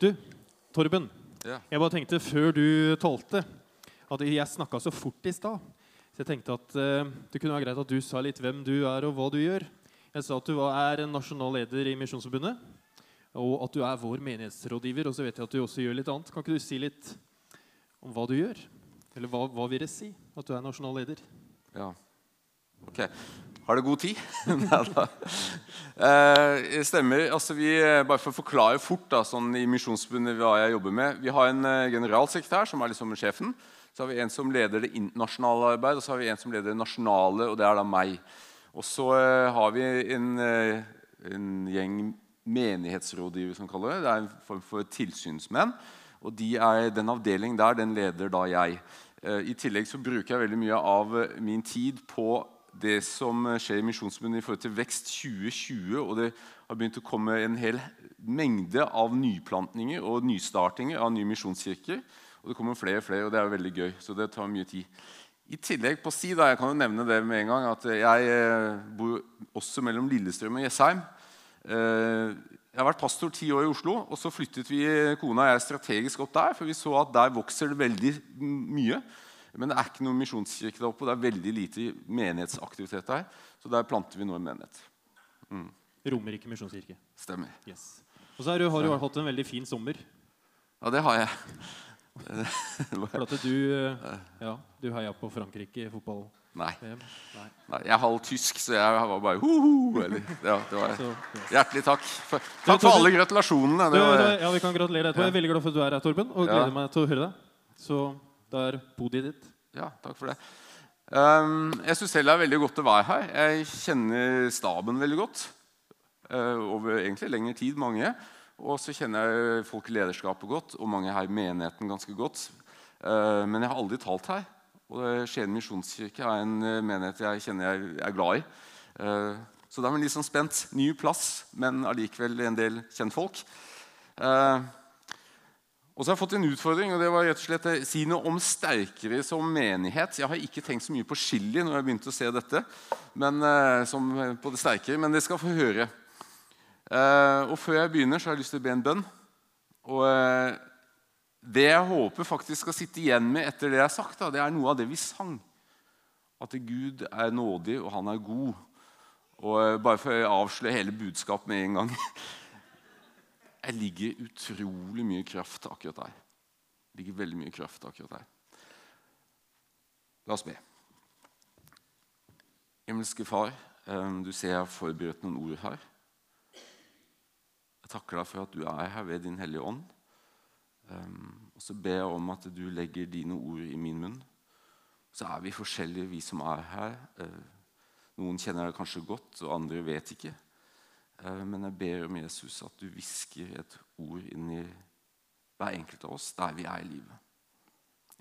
Du, Torben. Ja. Jeg bare tenkte før du talte at jeg snakka så fort i stad. Så jeg tenkte at uh, det kunne være greit at du sa litt hvem du er og hva du gjør. Jeg sa at du er en nasjonal leder i Misjonsforbundet, og at du er vår menighetsrådgiver. Og så vet jeg at du også gjør litt annet. Kan ikke du si litt om hva du gjør? Eller hva, hva vil det si at du er nasjonal leder? Ja. Ok. Har du god tid? Neida. Eh, stemmer. Altså, vi, bare for å forklare fort da, sånn i Misjonsforbundet hva jeg jobber med. Vi har en eh, generalsekretær som er liksom sjefen. Så har vi en som leder det internasjonale arbeidet, og så har vi en som leder det nasjonale, og det er da meg. Og så eh, har vi en, eh, en gjeng menighetsrådgivere, som kaller det. Det er en form for tilsynsmenn. Og de er, den avdelingen der den leder da jeg. Eh, I tillegg så bruker jeg veldig mye av eh, min tid på det som skjer i Misjonsforbundet i forhold til Vekst 2020. Og det har begynt å komme en hel mengde av nyplantninger og nystartinger av nye misjonskirker. Og det kommer flere og flere, og det er veldig gøy. Så det tar mye tid. I tillegg på si, da, jeg kan jo nevne det med en gang, at jeg eh, bor også mellom Lillestrøm og Jessheim. Eh, Jeg har vært pastor ti år i Oslo, og så flyttet vi kona og jeg strategisk opp der. For vi så at der vokser det veldig mye. Men det er ikke noen misjonskirke der oppe. og Det er veldig lite menighetsaktivitet der. Så der planter vi nå en menighet. Romerike misjonskirke. Stemmer. Yes. Og så har du, har du hatt en veldig fin sommer. Ja, det har jeg. For at du, eh, ja, du heia på Frankrike i fotball. Nei. Nei. Nei, jeg er halv tysk, så jeg var bare ho-ho. Eller, ja, det var Hjertelig takk. For, takk for alle gratulasjonene. Var, ja, vi kan gratulere etterpå. Jeg er veldig glad for at du er her, Torben. Og Ja. gleder meg til å høre deg. Så det er podiet ditt. Ja, takk for det. Um, jeg syns selv det er veldig godt å være her. Jeg kjenner staben veldig godt. eh, over egentlig lengre tid, mange. Og så kjenner jeg folk i lederskapet godt, og mange her i menigheten ganske godt. Eh, men jeg har aldri talt her. Og Skien misjonskirke er en eh, menighet jeg kjenner jeg er glad i. Så da er man litt sånn spent. Ny plass, men allikevel en del kjentfolk. Og så har jeg fått en utfordring, og det var rett og slett å si noe om sterkere som menighet. Jeg har ikke tenkt så mye på chili når jeg begynte å se dette, men, eh, som på det sterkere, men det skal få høre. Eh, og før jeg begynner, så har jeg lyst til å be en bønn. Og eh, det jeg håper faktisk skal sitte igjen med etter det jeg har sagt, det er noe av det vi sang. At Gud er nådig, og han er god. Og eh, bare for å avsløre hele budskapet med en gang Jeg ligger utrolig mye kraft akkurat der. Det ligger veldig mye kraft akkurat der. La oss be. Himmelske Far, eh, du ser jeg har forberedt noen ord her. Jeg takker deg for at du er her ved Din Hellige Ånd. Um, og så ber jeg om at du legger dine ord i min munn. Så er vi forskjellige, vi som er her. Uh, noen kjenner deg kanskje godt, og andre vet ikke. Uh, men jeg ber om Jesus at du hvisker et ord inn i hver enkelt av oss der vi er i livet.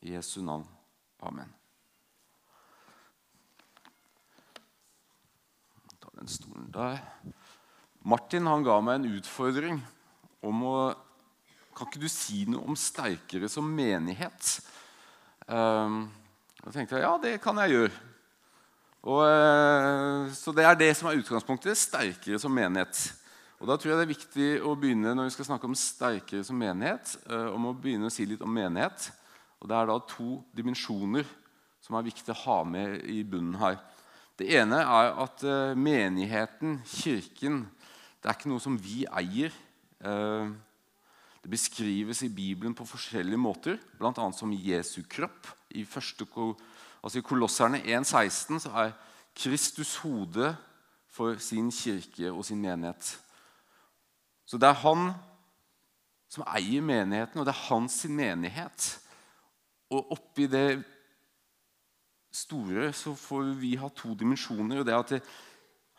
I Jesu navn. Amen. Ta den stolen der. Martin han ga meg en utfordring om å Kan ikke du si noe om sterkere som menighet? Um, da tenkte jeg ja, det kan jeg gjøre. Og, eh, så det er det som er utgangspunktet. Sterkere som menighet. Og da tror jeg det er viktig å begynne når vi skal snakke om sterkere som menighet, eh, om å begynne å si litt om menighet. Og Det er da to dimensjoner som er viktig å ha med i bunnen her. Det ene er at eh, menigheten, kirken, det er ikke noe som vi eier. Det beskrives i Bibelen på forskjellige måter, bl.a. som Jesu kropp. I, første, altså i Kolosserne 1,16 så er Kristus hode for sin kirke og sin menighet. Så det er han som eier menigheten, og det er hans sin menighet. Og oppi det store så får vi ha to dimensjoner. og det er at det,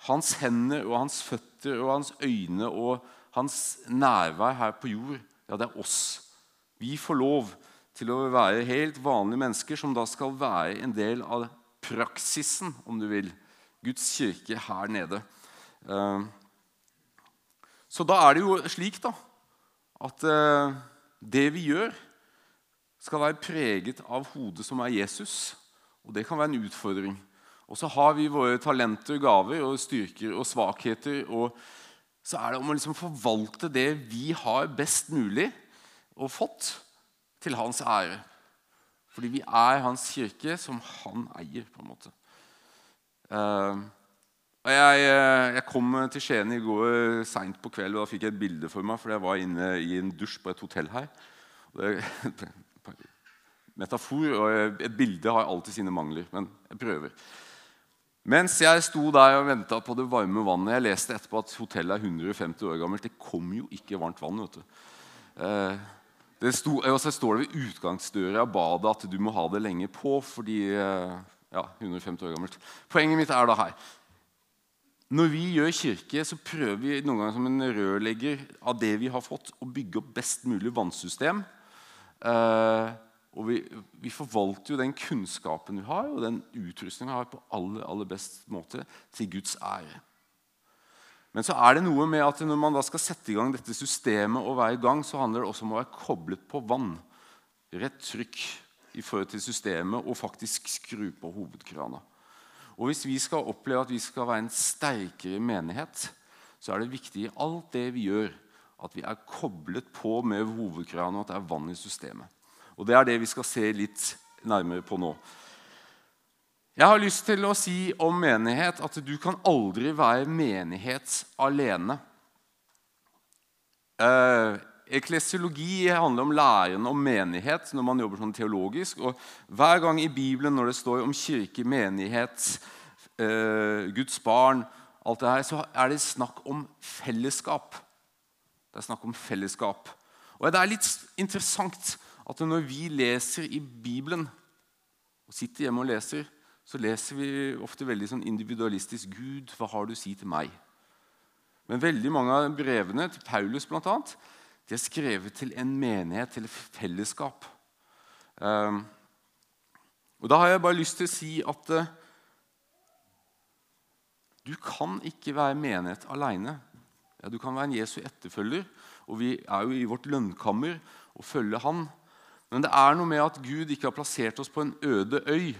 Hans hender og hans føtter og hans øyne og hans nærvær her på jord, ja, det er oss. Vi får lov til å være helt vanlige mennesker som da skal være en del av praksisen, om du vil. Guds kirke her nede. Eh, Så da er det jo slik da, at eh, det vi gjør, skal være preget av hodet som er Jesus. Og det kan være en utfordring. Og så har vi våre talenter, gaver og styrker og svakheter. og Så er det om å liksom forvalte det vi har, best mulig. og fått til hans ære. Fordi vi er hans kirke, som han eier, på en måte. Uh, og jeg, eh, jeg, kom til Skien i går seint på kveld, og da fikk jeg et bilde for meg. fordi jeg var inne i en dusj på et hotell her. Det, metafor og et bilde har alltid sine mangler, men jeg prøver. Mens jeg sto der og venta på det varme vannet Jeg leste etterpå at hotellet er 150 år gammelt. Det kom jo ikke varmt vann. vet du. Det sto, og så står det ved utgangsdøra av badet at du må ha det lenge på. fordi, eh, ja, 150 år gammelt. Poenget mitt er da her. Når vi gjør kirke, så prøver vi noen ganger som en rørlegger av det vi har fått, å bygge opp best mulig vannsystem. Eh, og vi, vi, forvalter jo den kunnskapen vi har, og den utrustningen vi har, på aller, aller best måte til Guds ære. Men så er det noe med at når man da skal sette i gang dette systemet, og være i gang, så handler det også om å være koblet på vann. Rett trykk i forhold til systemet, og faktisk skru på hovedkrana. Og Hvis vi skal oppleve at vi skal være en sterkere menighet, så er det viktig i alt det vi gjør, at vi er koblet på med hovedkrana, og at det er vann i systemet. Og Det er det vi skal se litt nærmere på nå. Jeg har lyst til å si om menighet at du kan aldri være menighet alene. Eh, eklesiologi handler om læren om menighet når man jobber sånn teologisk. og Hver gang i Bibelen når det står om kirke, menighet, eh, Guds barn, alt det her, så er det snakk om fellesskap. Det er snakk om fellesskap. Og Det er litt interessant at når vi leser i Bibelen, og sitter hjemme og leser, så leser vi ofte veldig sånn individualistisk 'Gud, hva har du å si til meg?' Men veldig mange av brevene til Paulus blant annet, de er skrevet til en menighet, til et fellesskap. Um, og Da har jeg bare lyst til å si at uh, du kan ikke være menighet aleine. Ja, du kan være en Jesu etterfølger, og vi er jo i vårt lønnkammer og følger Han. Men det er noe med at Gud ikke har plassert oss på en øde øy.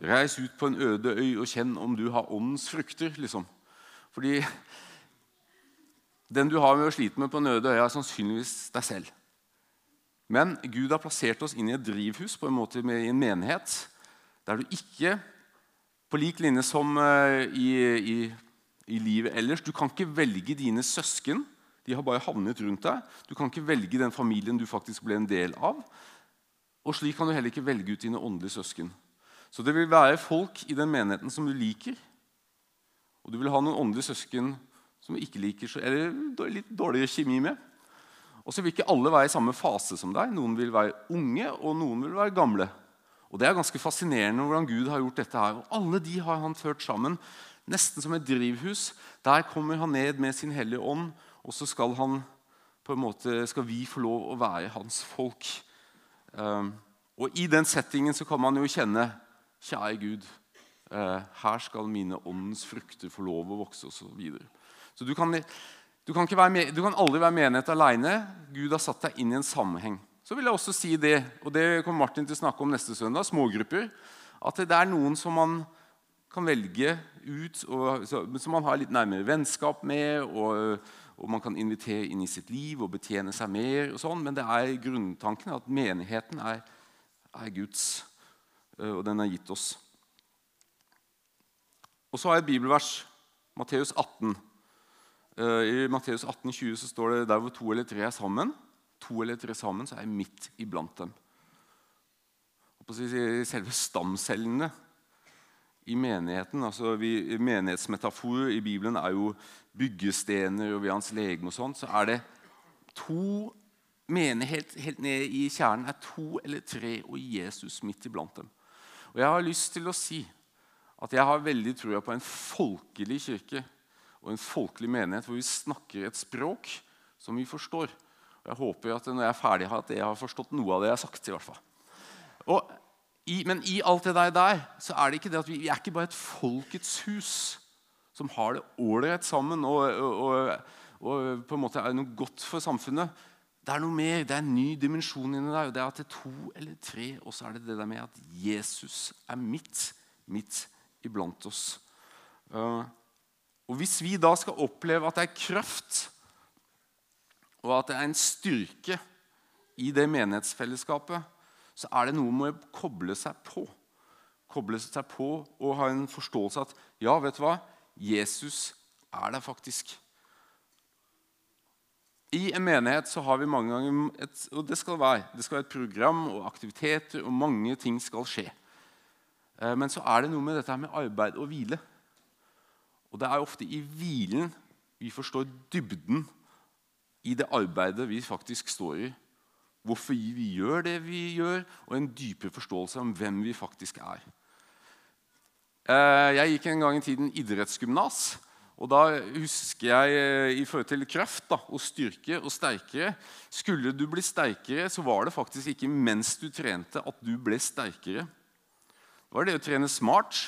Reis ut på en øde øy og kjenn om du har åndens frukter. liksom. Fordi den du har med å slite med på en øde øy, er sannsynligvis deg selv. Men Gud har plassert oss inn i et drivhus på en måte med, i en menighet der du ikke, på lik linje som uh, i, i, i livet ellers Du kan ikke velge dine søsken de har bare havnet rundt deg. Du kan ikke velge den familien du faktisk ble en del av. Og slik kan du heller ikke velge ut dine åndelige søsken. Så det vil være folk i den menigheten som du liker. Og du vil ha noen åndelige søsken som du ikke liker, eller litt dårligere kjemi med. Og så vil ikke alle være i samme fase som deg. Noen vil være unge, og noen vil være gamle. Og Det er ganske fascinerende hvordan Gud har gjort dette her. Og Alle de har han ført sammen, nesten som et drivhus. Der kommer han ned med sin hellige ånd og så skal, han, måte, skal vi få lov å være hans folk. Um, og I den settingen så kan man jo kjenne Kjære Gud, uh, her skal mine åndens frukter få lov å vokse osv. Så, videre. så du kan, du, du kan, aldri være menighet alene. Gud har satt deg inn i en sammenheng. Så vil jeg også si det, og det kommer Martin til å snakke om neste søndag, smågrupper. At det er noen som man kan velge ut, og, som man har litt nærmere vennskap med. og og man kan invitere inn i sitt liv og betjene seg mer. og sånn, Men det er grunntanken at menigheten er, er Guds, og den er gitt oss. Og så har jeg et bibelvers, Matteus 18. Øh, I Matteus 18, 20 så står det der hvor to eller tre er sammen, to eller tre sammen, så er jeg midt iblant dem. Og på selve stamcellene i menigheten. altså vi, Menighetsmetaforer i Bibelen er jo byggestener og vi hans legeme og sånn. Så er det to menighet helt ned i kjernen er to eller tre, og Jesus midt iblant dem. Og Jeg har lyst til å si at jeg har veldig trua på en folkelig kirke og en folkelig menighet hvor vi snakker et språk som vi forstår. Og Jeg håper at når jeg er ferdig, at jeg har forstått noe av det jeg har sagt. i hvert fall. Og i, men i alt det der, der, så er det ikke det at vi, vi er ikke bare et folkets hus som har det ålreit sammen og, og, og, på en måte er noe godt for samfunnet. Det er noe mer, det er en ny dimensjon inni der. og Det er at det er to eller tre, og så er det det der med at Jesus er midt, midt iblant oss. Uh, og Hvis vi da skal oppleve at det er kraft og at det er en styrke i det menighetsfellesskapet, så er det noe med å koble seg på. Koble seg på og ha en forståelse at ja, vet du hva? Jesus er der faktisk. I en menighet så har vi mange ganger et, og det skal, være, det skal være et program og aktiviteter, og mange ting skal skje. Eh, men så er det noe med dette med arbeid og hvile. Og det er ofte i hvilen vi forstår dybden i det arbeidet vi faktisk står i. Hvorfor vi gjør det vi gjør, og en dypere forståelse om hvem vi faktisk er. Eh, jeg gikk en gang i tiden idrettsgymnas. Og da husker jeg eh, i forhold til kraft da, og styrke og sterkere Skulle du bli sterkere, så var det faktisk ikke mens du trente at du ble sterkere. Det var det å trene smart.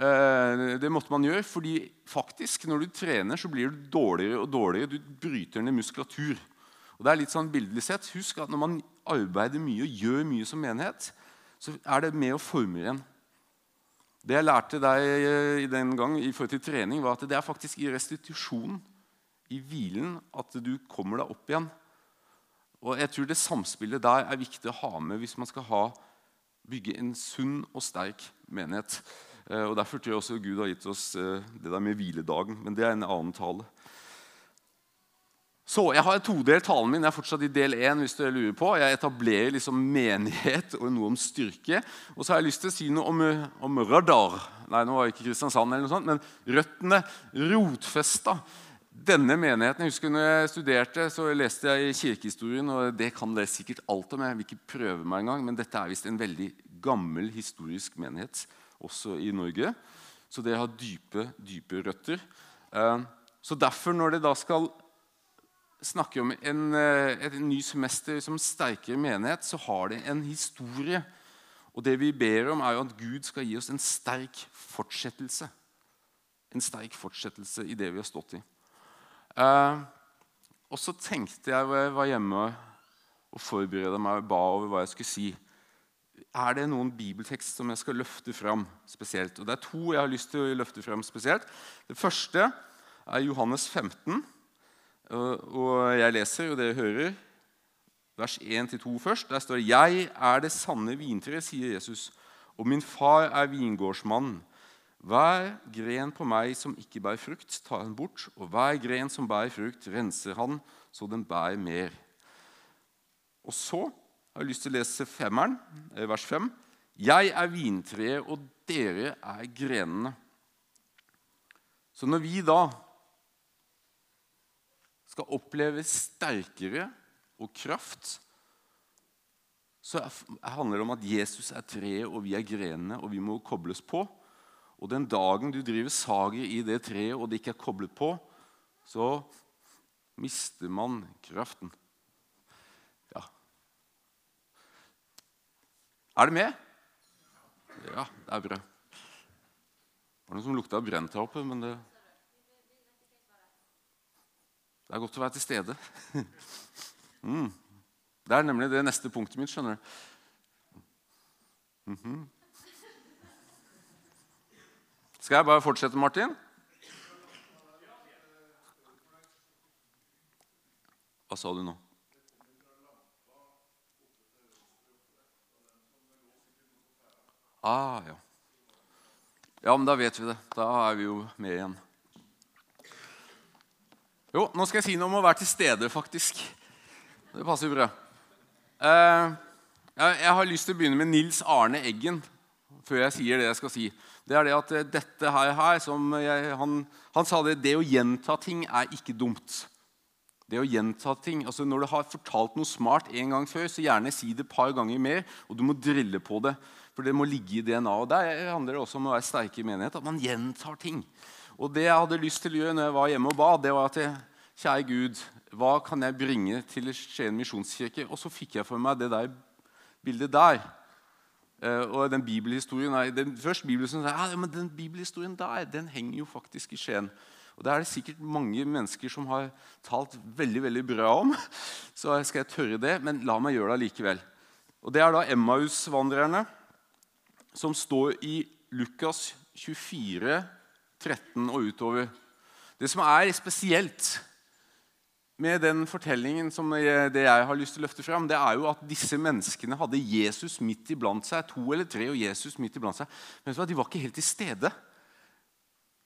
Eh, det måtte man gjøre, fordi faktisk når du trener, så blir du dårligere og dårligere. Du bryter ned muskulatur. Og det er litt sånn bildelig sett. Husk at når man arbeider mye og gjør mye som menighet, så er det med å forme en. Det jeg lærte deg eh, i den gang i forhold til trening, var at det er faktisk i restitusjonen, i hvilen, at du kommer deg opp igjen. Og jeg tror det samspillet der er viktig å ha med hvis man skal ha, bygge en sunn og sterk menighet. Eh, og Derfor tror jeg også Gud har gitt oss eh, det der med hviledagen. Men det er en annen tale. Så Jeg har todelt talen min. Jeg er fortsatt i del 1. hvis du lurer på. Jeg etablerer liksom menighet og noe om styrke. Og så har jeg lyst til å si noe om, om radar. Nei, nå var det ikke Kristiansand, eller noe sånt, men røttene rotfesta. Denne menigheten, jeg husker når jeg studerte, så leste jeg i kirkehistorien. og Det kan dere sikkert alt om. Jeg vil ikke prøve meg engang, men dette er visst en veldig gammel historisk menighet også i Norge. Så det har dype, dype røtter. Eh, så derfor, når det da skal snakker om en, eh, et ny semester som sterkere menighet, så har det en historie. Og det vi ber om, er jo at Gud skal gi oss en sterk fortsettelse. En sterk fortsettelse i det vi har stått i. Eh, og så tenkte jeg da jeg var hjemme og forberedte meg og ba over hva jeg skulle si Er det noen bibeltekst som jeg skal løfte fram spesielt? Og Det er to jeg har lyst til å løfte fram spesielt. Det første er Johannes 15. Og jeg leser, og dere hører, vers 1-2 først. Der står det 'Jeg er det sanne vintre', sier Jesus, 'og min far er vingårdsmannen'. Hver gren på meg som ikke bærer frukt, tar han bort, og hver gren som bærer frukt, renser han, så den bærer mer. Og så har jeg lyst til å lese femmeren, eh, vers 5. Jeg er vintreet, og dere er grenene. Så når vi da skal oppleve sterkere og kraft, så handler det om at Jesus er treet, og vi er grenene, og vi må kobles på. Og den dagen du driver sager i det treet, og det ikke er koblet på, så mister man kraften. Ja. Er det med? Ja, det er bra. Det var noe som lukta brent her oppe, men det det er godt å være til stede. Mm. Det er nemlig det neste punktet mitt. skjønner du. Mm -hmm. Skal jeg bare fortsette, Martin? Hva sa du nå? Ah, ja. ja, men da vet vi det. Da er vi jo med igjen. Jo, nå skal jeg si noe om å være til stede, faktisk. Det passer jo bra. Uh, jeg har lyst til å begynne med Nils Arne Eggen før jeg sier det jeg skal si. Det er det at eh, dette her, her jeg, han, han, sa det det å gjenta ting er ikke dumt. Det å gjenta ting, altså Når du har fortalt noe smart en gang før, så gjerne si det et par ganger mer. Og du må drille på det, for det må ligge i DNA. Og Der handler det også om å være sterke i menighet. At man gjentar ting. Og det jeg hadde lyst til å gjøre når jeg var hjemme og ba, det var at jeg, Kjære Gud, hva kan jeg bringe til Skien misjonskirke? Og så fikk jeg for meg det der bildet der. Uh, og den bibelhistorien nei, den, først bibelhistorien, ja, men den bibelhistorien der den henger jo faktisk i Skien. Og Det er det sikkert mange mennesker som har talt veldig veldig bra om. Så skal jeg tørre det, men la meg gjøre det likevel. Og Det er da Emmaus-vandrerne som står i Lukas 24, 13 og utover. Det som er spesielt med den fortellingen som det jeg har lyst til å løfte fram, det er jo at disse menneskene hadde Jesus midt iblant seg. To eller tre og Jesus midt iblant seg. Men de var ikke helt til stede.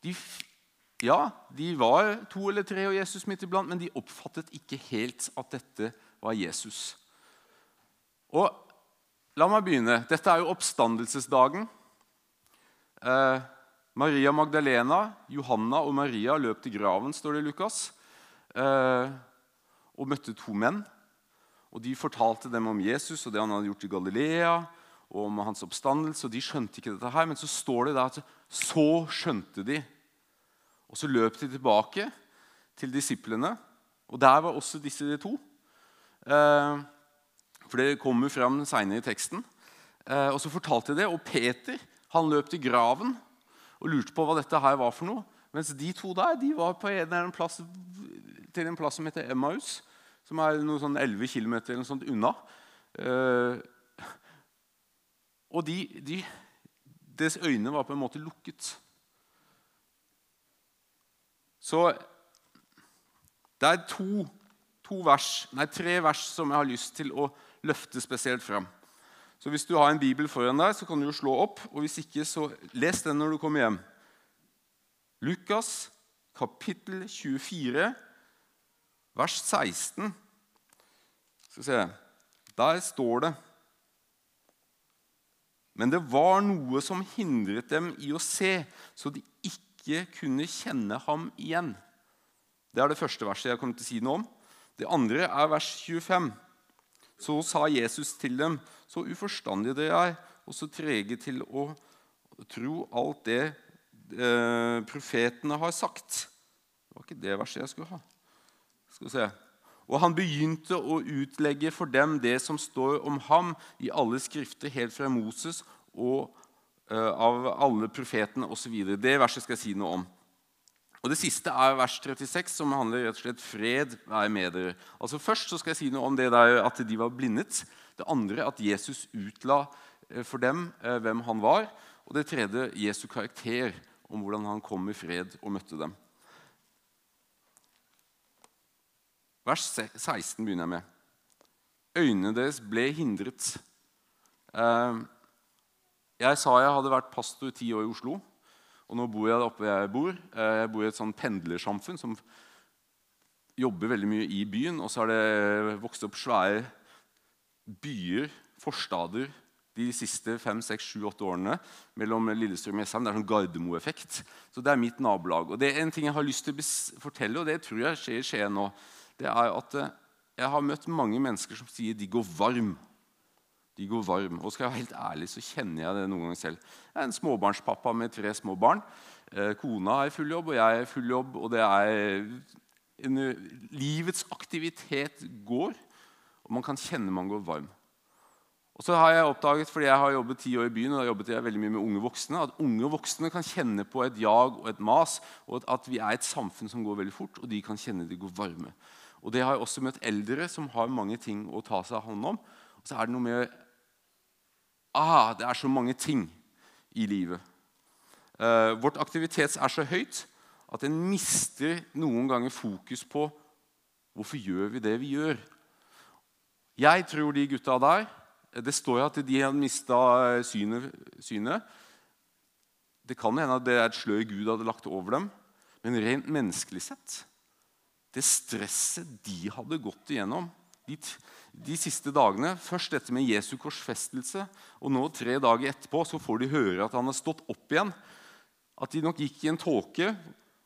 De, ja, de var to eller tre og Jesus midt iblant, men de oppfattet ikke helt at dette var Jesus. Og La meg begynne. Dette er jo oppstandelsesdagen. Eh, Maria Magdalena, Johanna og Maria løp til graven, står det i Lukas, eh, og møtte to menn. Og De fortalte dem om Jesus og det han hadde gjort i Galilea, og om hans oppstandelse. og De skjønte ikke dette her, men så står det der at så skjønte de. Og så løp de tilbake til disiplene, og der var også disse de to. Eh, for det kommer fram seinere i teksten. Eh, og så fortalte de det, og Peter han løp til graven og lurte på hva dette her var for noe. Mens de to der de var på en, plass, til en plass som heter Emmaus, som er noe sånn 11 km eller noe sånt unna. Eh, og de, de, deres øyne var på en måte lukket. Så det er to, to vers, nei, tre vers som jeg har lyst til å løfte spesielt fram. Så Hvis du har en bibel foran deg, så kan du jo slå opp. og Hvis ikke, så les den når du kommer hjem. Lukas kapittel 24, vers 16. Skal vi se Der står det Men det var noe som hindret dem i å se, så de ikke kunne kjenne ham igjen. Det er det første verset jeg kommer til å si noe om. Det andre er vers 25. Så sa Jesus til dem, så uforstandige dere er, og så trege til å tro alt det eh, profetene har sagt. Det var ikke det verset jeg skulle ha. Skal vi se. Og han begynte å utlegge for dem det som står om ham i alle skrifter, helt fra Moses og uh, av alle profetene osv. Det verset skal jeg si noe om. Og Det siste er vers 36, som handler rett og slett fred være med dere. Altså Først så skal jeg si noe om det der at de var blindet. Det andre at Jesus utla eh, for dem eh, hvem han var. Og det tredje Jesu karakter, om hvordan han kom i fred og møtte dem. Vers 16 begynner jeg med. Øynene deres ble hindret. Eh, jeg sa jeg hadde vært pastor ti år i Oslo. Og nå bor jeg der oppe jeg bor. Eh, jeg bor i et sånn pendlersamfunn som jobber veldig mye i byen. Og så har det vokst opp svære byer, forstader, de siste fem, seks, sju, åtte årene mellom Lillestrøm og Jessheim. Det er sånn Gardermo-effekt. Så det er mitt nabolag. Og det er en ting jeg har lyst til å fortelle, og det tror jeg skjer i Skien nå. Det er at eh, jeg har møtt mange mennesker som sier de går varm de går varm. Og skal jeg være helt ærlig, så kjenner jeg det noen ganger selv. Jeg er en småbarnspappa med tre små barn. Eh, kona er i full jobb, og jeg er i full jobb. Og det er en, livets aktivitet går, og man kan kjenne man går varm. Og så har jeg oppdaget, fordi jeg har jobbet ti år i byen, og da jobbet jeg veldig mye med unge voksne, at unge voksne kan kjenne på et jag og et mas, og at vi er et samfunn som går veldig fort, og de kan kjenne de går varme. Og Det har jeg også møtt eldre som har mange ting å ta seg hånd om. Og så er det noe med ah, Det er så mange ting i livet. Eh, vårt aktivitets er så høyt at en mister noen ganger fokus på hvorfor gjør vi det vi gjør. Jeg tror de gutta der Det står jo at de hadde mista synet, Syne. Det kan hende at det er et slør Gud hadde lagt over dem. Men rent menneskelig sett Det stresset de hadde gått igjennom de, de, siste dagene. Først dette med Jesu korsfestelse, og nå tre dager etterpå så får de høre at han har stått opp igjen. At de nok gikk i en tåke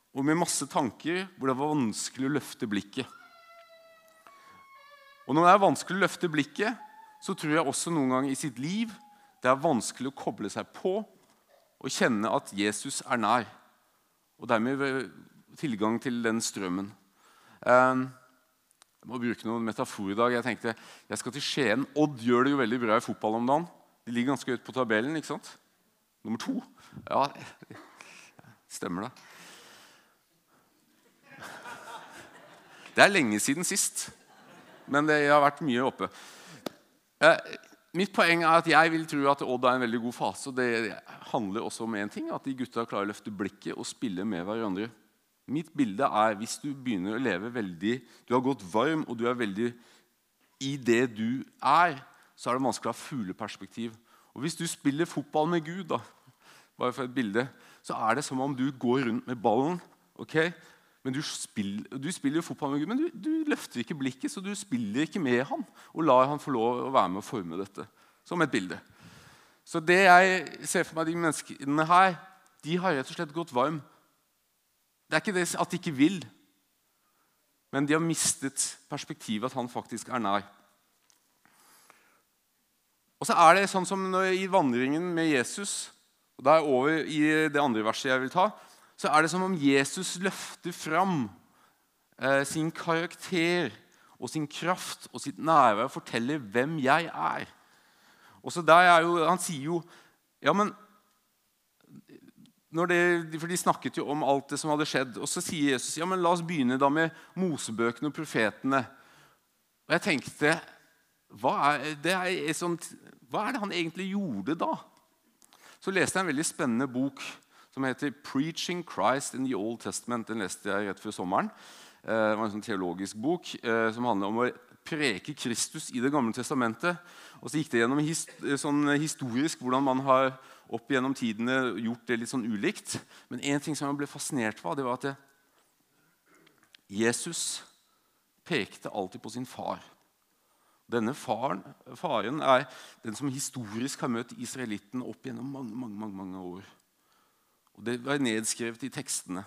og med masse tanker hvor det var vanskelig å løfte blikket. Og når det er vanskelig å løfte blikket, så tror jeg også noen ganger i sitt liv det er vanskelig å koble seg på og kjenne at Jesus er nær. Og dermed tilgang til den strømmen. Um, jeg må bruke noen metafor i dag. Jeg tenkte jeg skal til Skien. Odd gjør det jo veldig bra i fotball om dagen. De ligger ganske høyt på tabellen. ikke sant? Nummer to. Ja, stemmer det. Det er lenge siden sist, men det har vært mye oppe. Eh, mitt poeng er at jeg vil tro at Odd er en veldig god fase. og Det handler også om én ting, at de gutta klarer å løfte blikket og spille med hverandre. Mitt bilde er hvis du begynner å leve veldig Du har gått varm, og du er veldig I det du er, så er det vanskelig å ha fugleperspektiv. Og hvis du spiller fotball med Gud, da, bare for et bilde, så er det som om du går rundt med ballen. ok? Men du spiller, du spiller fotball med Gud, men du, du, løfter ikke blikket, så du spiller ikke med han og lar han få lov å være med å forme dette. Som et bilde. Så det jeg ser for meg de menneskene her, de har rett og slett gått varm. Det er ikke det at de ikke vil, men de har mistet perspektivet at han faktisk er nær. Og så er det sånn som i vandringen med Jesus og Da er jeg over i det andre verset jeg vil ta. Så er det som om Jesus løfter fram eh, sin karakter og sin kraft og sitt nærvær og forteller hvem jeg er. Og så der er jo, Han sier jo Ja, men det, For de snakket jo om alt det som hadde skjedd. Og så sier Jesus ja, men la oss begynne da med Mosebøkene og profetene. Og jeg tenkte hva er, det er sånt, hva er det han egentlig gjorde da? Så leste jeg en veldig spennende bok som heter 'Preaching Christ in the Old Testament'. Den leste jeg rett før sommeren. Eh, det var en sånn teologisk bok eh, som handler om å preke Kristus i Det gamle testamentet. Og så gikk det gjennom sånn historisk hvordan man har opp gjennom tidene gjort det litt sånn ulikt. Men én ting som jeg ble fascinert av, det var at Jesus pekte alltid på sin far. Denne faren, faren er den som historisk har møtt israelitten opp gjennom mange, mange, mange, mange år. Og Det var nedskrevet i tekstene.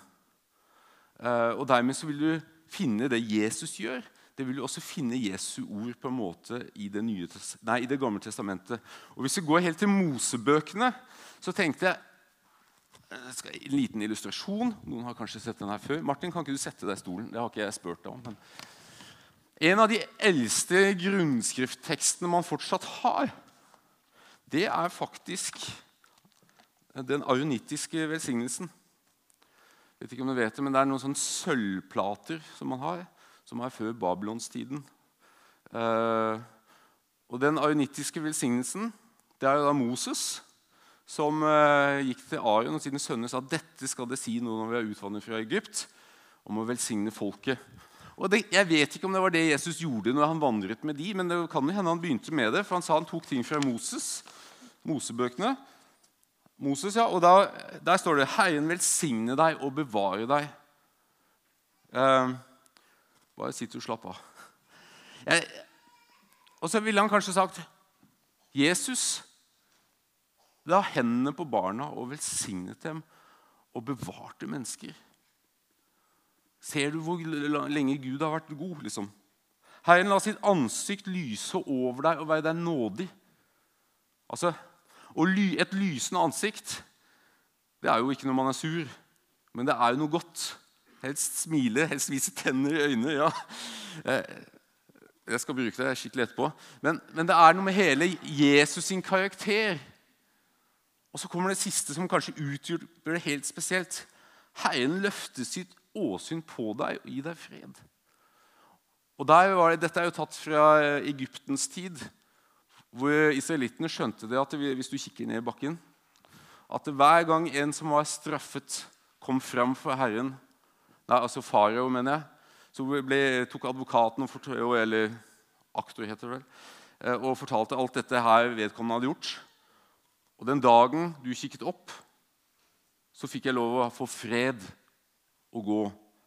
Eh, og Dermed så vil du finne det Jesus gjør. Det vil du også finne Jesu ord på en måte i Det, nye, nei, i det gamle testamentet. Og Hvis vi går helt til Mosebøkene, så tenkte jeg eh, En liten illustrasjon. Noen har kanskje sett den her før. Martin, kan ikke du sette deg i stolen? Det har ikke jeg spurt deg om. men... En av de eldste grunnskrifttekstene man fortsatt har, det er faktisk den aronittiske velsignelsen. Jeg vet ikke om du vet det, men Det er noen sånne sølvplater som man har, som er før babylonstiden. Eh, og Den aionittiske velsignelsen det er jo da Moses som eh, gikk til Aion og sine sønner sa at dette skal det si nå når vi er utvandret fra Egypt, om å velsigne folket. Og det, Jeg vet ikke om det var det Jesus gjorde når han vandret med de, men det kan jo hende han begynte med det, for han sa han tok ting fra Moses, Mosebøkene. Moses, ja, og da, Der står det 'Herren velsigne deg og bevare deg'. Eh, bare sitt og slapp av. Jeg, og så ville han kanskje sagt Jesus la hendene på barna og velsignet dem og bevarte mennesker. Ser du hvor lenge Gud har vært god? liksom? Herren la sitt ansikt lyse over deg og være deg nådig. Altså, Et lysende ansikt det er jo ikke når man er sur, men det er jo noe godt. Helst smile, helst vise tenner i øynene. ja. Jeg skal bruke det skikkelig etterpå. Men, men det er noe med hele Jesus sin karakter. Og så kommer det siste som kanskje utgjør det helt spesielt. Herren løfter sitt åsyn på deg og gi deg fred. Og det, Dette er jo tatt fra Egyptens tid, hvor israelittene skjønte det at hvis du kikker ned i bakken, at hver gang en som var straffet, kom fram for Herren Altså farao, mener jeg. Så ble, tok advokaten og eller aktor heter det vel, eh, og fortalte alt dette her vedkommende hadde gjort. Og den dagen du kikket opp, så fikk jeg lov å få fred å gå.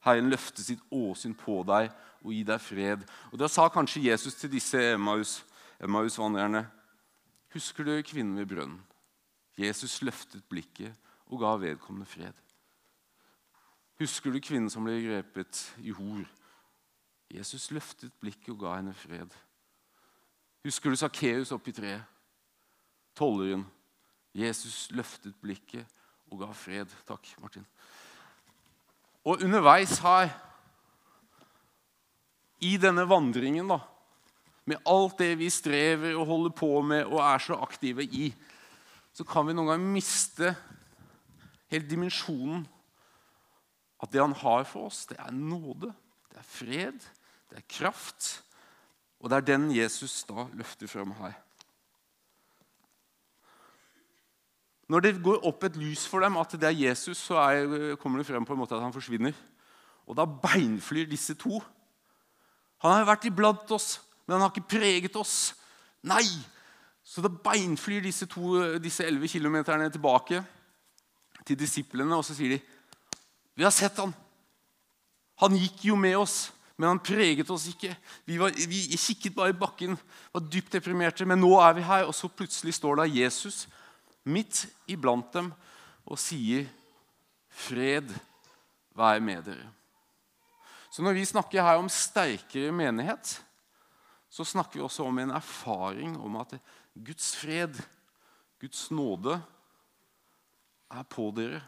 Herren løfte sitt åsyn på deg og gi deg fred. Og Da sa kanskje Jesus til disse Emmaus-vandrerne Husker du kvinnen ved brønnen? Jesus løftet blikket og ga vedkommende fred. Husker du kvinnen som ble grepet i hor? Jesus løftet blikket og ga henne fred. Husker du Sakkeus oppi treet? Tolleren. Jesus løftet blikket og ga fred. Takk, Martin. Og underveis her, i denne vandringen, da, med alt det vi strever og holder på med og er så aktive i, så kan vi noen ganger miste helt dimensjonen. At det han har for oss, det er nåde, det er fred, det er kraft. Og det er den Jesus da løfter frem her. Når det går opp et lys for dem at det er Jesus, så er, kommer det frem på en måte at han forsvinner. Og da beinflyr disse to. Han har vært iblant oss, men han har ikke preget oss. Nei! Så da beinflyr disse, to, disse 11 kilometerne tilbake til disiplene, og så sier de Vi har sett han. Han gikk jo med oss, men han preget oss ikke. Vi, var, vi kikket bare i bakken, var dypt deprimerte, men nå er vi her. Og så plutselig står da Jesus midt iblant dem og sier, 'Fred være med dere'. Så når vi snakker her om sterkere menighet, så snakker vi også om en erfaring om at Guds fred, Guds nåde, er på dere,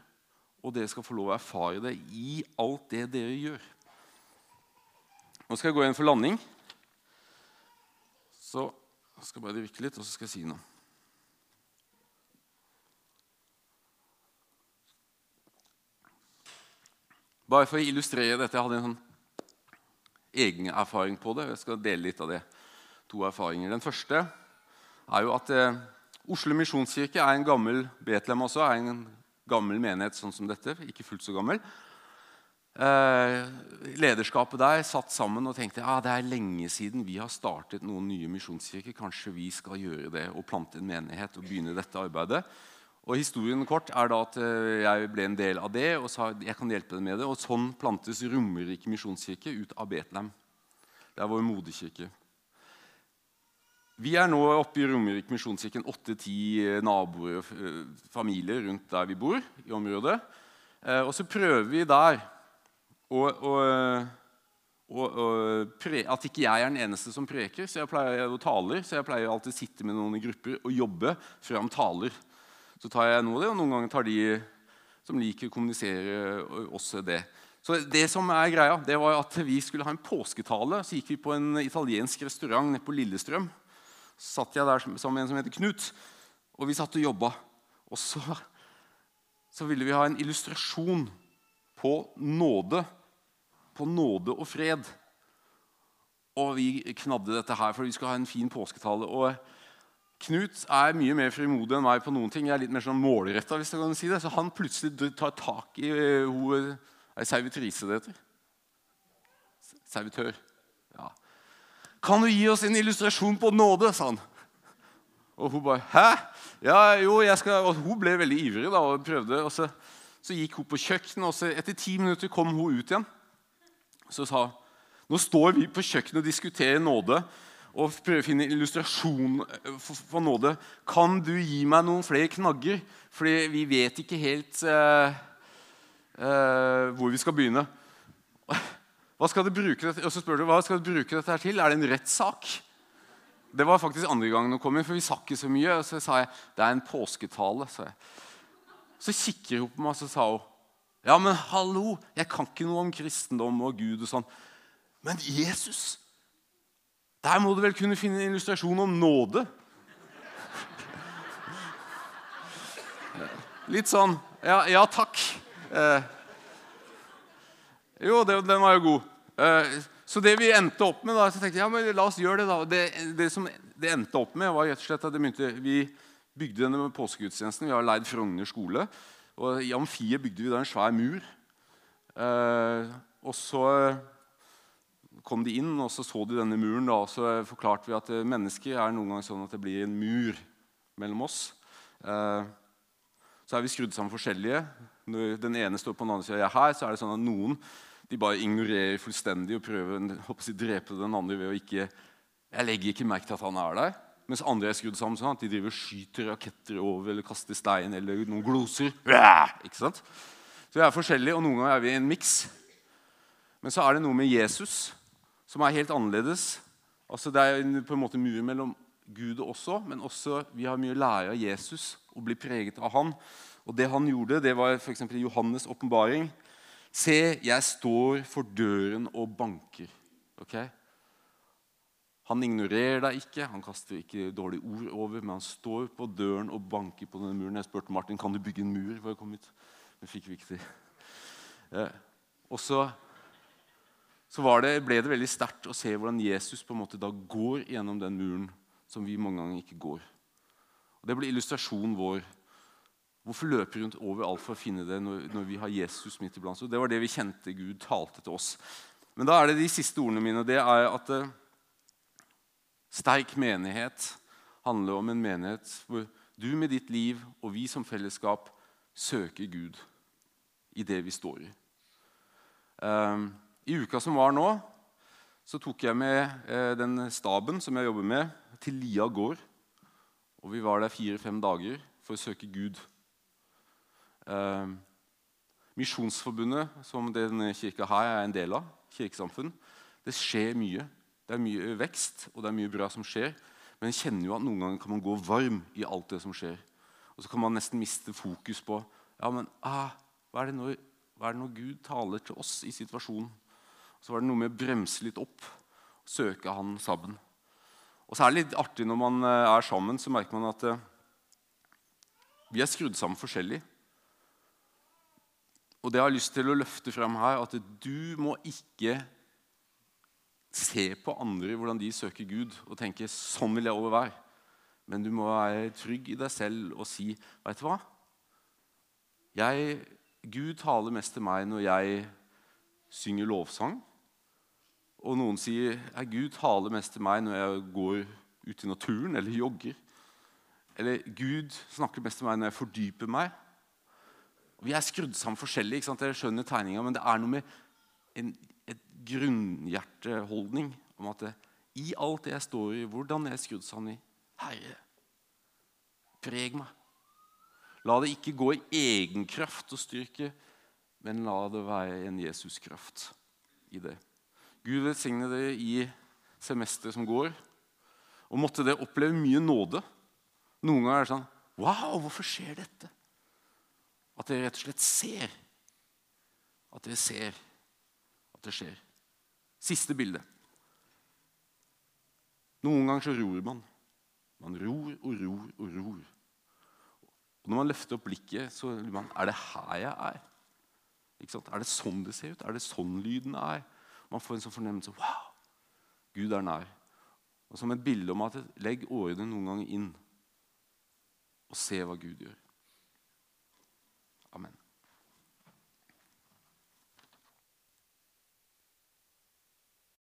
og dere skal få lov å erfare det i alt det dere gjør. Nå skal jeg gå inn for landing. Så skal jeg bare drikke litt, og så skal jeg si noe. Bare for å illustrere dette. Jeg hadde en sånn egen erfaring på det. Jeg skal dele litt av det. To erfaringer. Den første er jo at eh, Oslo misjonskirke er en gammel Betlehem også, er en gammel menighet sånn som dette. Ikke fullt så gammel. Eh, lederskapet der satt sammen og tenkte ja, det er lenge siden vi har startet noen nye misjonskirker. Kanskje vi skal gjøre det og plante en menighet og begynne dette arbeidet. Og Historien kort er da at eh, jeg ble en del av det og sa jeg kan hjelpe deg med det. Og sånn plantes Romerike misjonskirke ut av Betlehem. Det er vår moderkirke. Vi er nå oppe i Romerike misjonskirke, åtte-ti eh, naboer og eh, familier rundt der vi bor. i området. Og så prøver vi der å, å, å pre, at ikke jeg er den eneste som preker så jeg pleier, og taler. Så jeg pleier alltid å sitte med noen i grupper og jobbe fram taler. Så tar jeg noe av det, og noen ganger tar de som liker å kommunisere, også det. Så det som er greia, det var at Vi skulle ha en påsketale. Så gikk vi på en italiensk restaurant nede på Lillestrøm. Satt jeg der sammen med en som heter Knut, og vi satt og jobba. Og så, så ville vi ha en illustrasjon på nåde. På nåde og fred. Og vi knadde dette her, for vi skal ha en fin påsketale. Og Knut er mye mer frimodig enn meg på noen ting. Jeg er litt mer sånn målretta. Hvis jeg kan si det. Så han plutselig tar tak i hun Er det servitrise det heter? Servitør. Ja. 'Kan du gi oss en illustrasjon på nåde?' sa han. Og hun bare 'Hæ?' Ja, jo, jeg skal... Og hun ble veldig ivrig da, og prøvde. og så, så gikk hun på kjøkkenet, og så etter ti minutter kom hun ut igjen. Så sa hun 'Nå står vi på kjøkkenet og diskuterer nåde.' og prøve å finne illustrasjon eh, for, for nåde. Kan du gi meg noen flere knagger? Fordi vi vet ikke helt uh, uh, hvor vi skal begynne. Hva skal du bruke dette? Og så spør du, hva skal du bruke dette her til? Er det en rettssak? Det var faktisk andre gangen hun kom inn, for vi sa ikke så mye. Og så sa jeg det er en påsketale. Så, så kikker hun på meg og så sa hun, ja, men hallo, jeg kan ikke noe om kristendom og Gud og sånn. Men Jesus der må du vel kunne finne en illustrasjon om nåde? Litt sånn Ja, ja takk. Eh, jo, det, den var jo god. Eh, så det vi endte opp med, da, så tenkte jeg, ja, men la oss gjøre det. da. Det, det som det endte opp med, var rett og slett at begynte, vi bygde denne påskegudstjenesten. Vi har leid Frogner skole. og I amfiet bygde vi da en svær mur. Eh, og så kom de inn, og så så de denne muren. Da, og så forklarte vi at eh, mennesker er noen ganger sånn at det blir en mur mellom oss. Eh, så er vi skrudd sammen forskjellige. Når den ene står på den andre sida her, så er det sånn at noen de bare ignorerer fullstendig og prøver å drepe den andre ved å ikke Jeg legger ikke merke til at han er der. Mens andre er skrudd sammen sånn at de driver skyter raketter over eller kaster stein eller noen gloser. Ikke sant? Så vi er forskjellige, og noen ganger er vi i en miks. Men så er det noe med Jesus som er helt annerledes. Altså, det er på en måte mur mellom Gud og også, men også vi har mye å lære av Jesus og bli preget av han. Og Det han gjorde, det var f.eks. i Johannes' åpenbaring. Se, jeg står for døren og banker. Okay? Han ignorerer deg ikke, han kaster ikke dårlige ord over, men han står på døren og banker på denne muren. Jeg spurte Martin kan du bygge en mur. for å komme ut. Det fikk vi ikke til. Eh, og så så det, ble det veldig sterkt å se hvordan Jesus på en måte da går gjennom den muren som vi mange ganger ikke går. Og Det ble illustrasjonen vår. Hvorfor løpe rundt overalt for å finne det når, når vi har Jesus midt iblant oss? Det var det vi kjente Gud talte til oss. Men da er det de siste ordene mine. Det er at uh, sterk menighet handler om en menighet hvor du med ditt liv og vi som fellesskap søker Gud i det vi står i. Uh, I uka som var nå, så tok jeg med uh, den staben som jeg jobber med, til Lia gård. Og vi var der fire-fem dager for å søke Gud. Eh, Misjonsforbundet, som denne kirka her er en del av, kirkesamfunn, det skjer mye. Det er mye vekst, og det er mye bra som skjer. Men jeg kjenner jo at noen ganger kan man gå varm i alt det som skjer. Og så kan man nesten miste fokus på ja, men, ah, hva, er det når, hva, er det når, Gud taler til oss i situasjonen. så var det noe med å bremse litt opp og søke Han sammen. Og så er det litt artig når man eh, er sammen, så merker man at eh, vi er skrudd sammen forskjellig. Og det jeg har lyst til å løfte frem her, at du må ikke se på andre hvordan de søker Gud, og tenke 'sånn vil jeg over være'. Men du må være trygg i deg selv og si 'Vet du hva? Jeg, Gud taler mest til meg når jeg synger lovsang.' Og noen sier 'Gud taler mest til meg når jeg går ut i naturen eller jogger'. Eller 'Gud snakker mest til meg når jeg fordyper meg'. Vi er skrudd sammen forskjellig. ikke sant? Dere skjønner tegninga, men det er noe med en et grunnhjerteholdning om at det, i alt det jeg står i, hvordan jeg er skrudd sammen i Herre, preg meg. La det ikke gå i egen kraft og styrke, men la det være en Jesuskraft i det. Gud velsigne dere i semesteret som går. Og måtte dere oppleve mye nåde. Noen ganger er det sånn Wow, hvorfor skjer dette? At dere rett og slett ser. At dere ser at det skjer. Siste bilde. Noen ganger så ror man. Man ror og ror og ror. Og Når man løfter opp blikket, så lurer man er det her jeg er. Er det sånn det ser ut? Er det sånn lyden er? Man får en sånn fornemmelse wow, Gud er nær. Og Som et bilde om at legg årene noen ganger inn og se hva Gud gjør. Amen.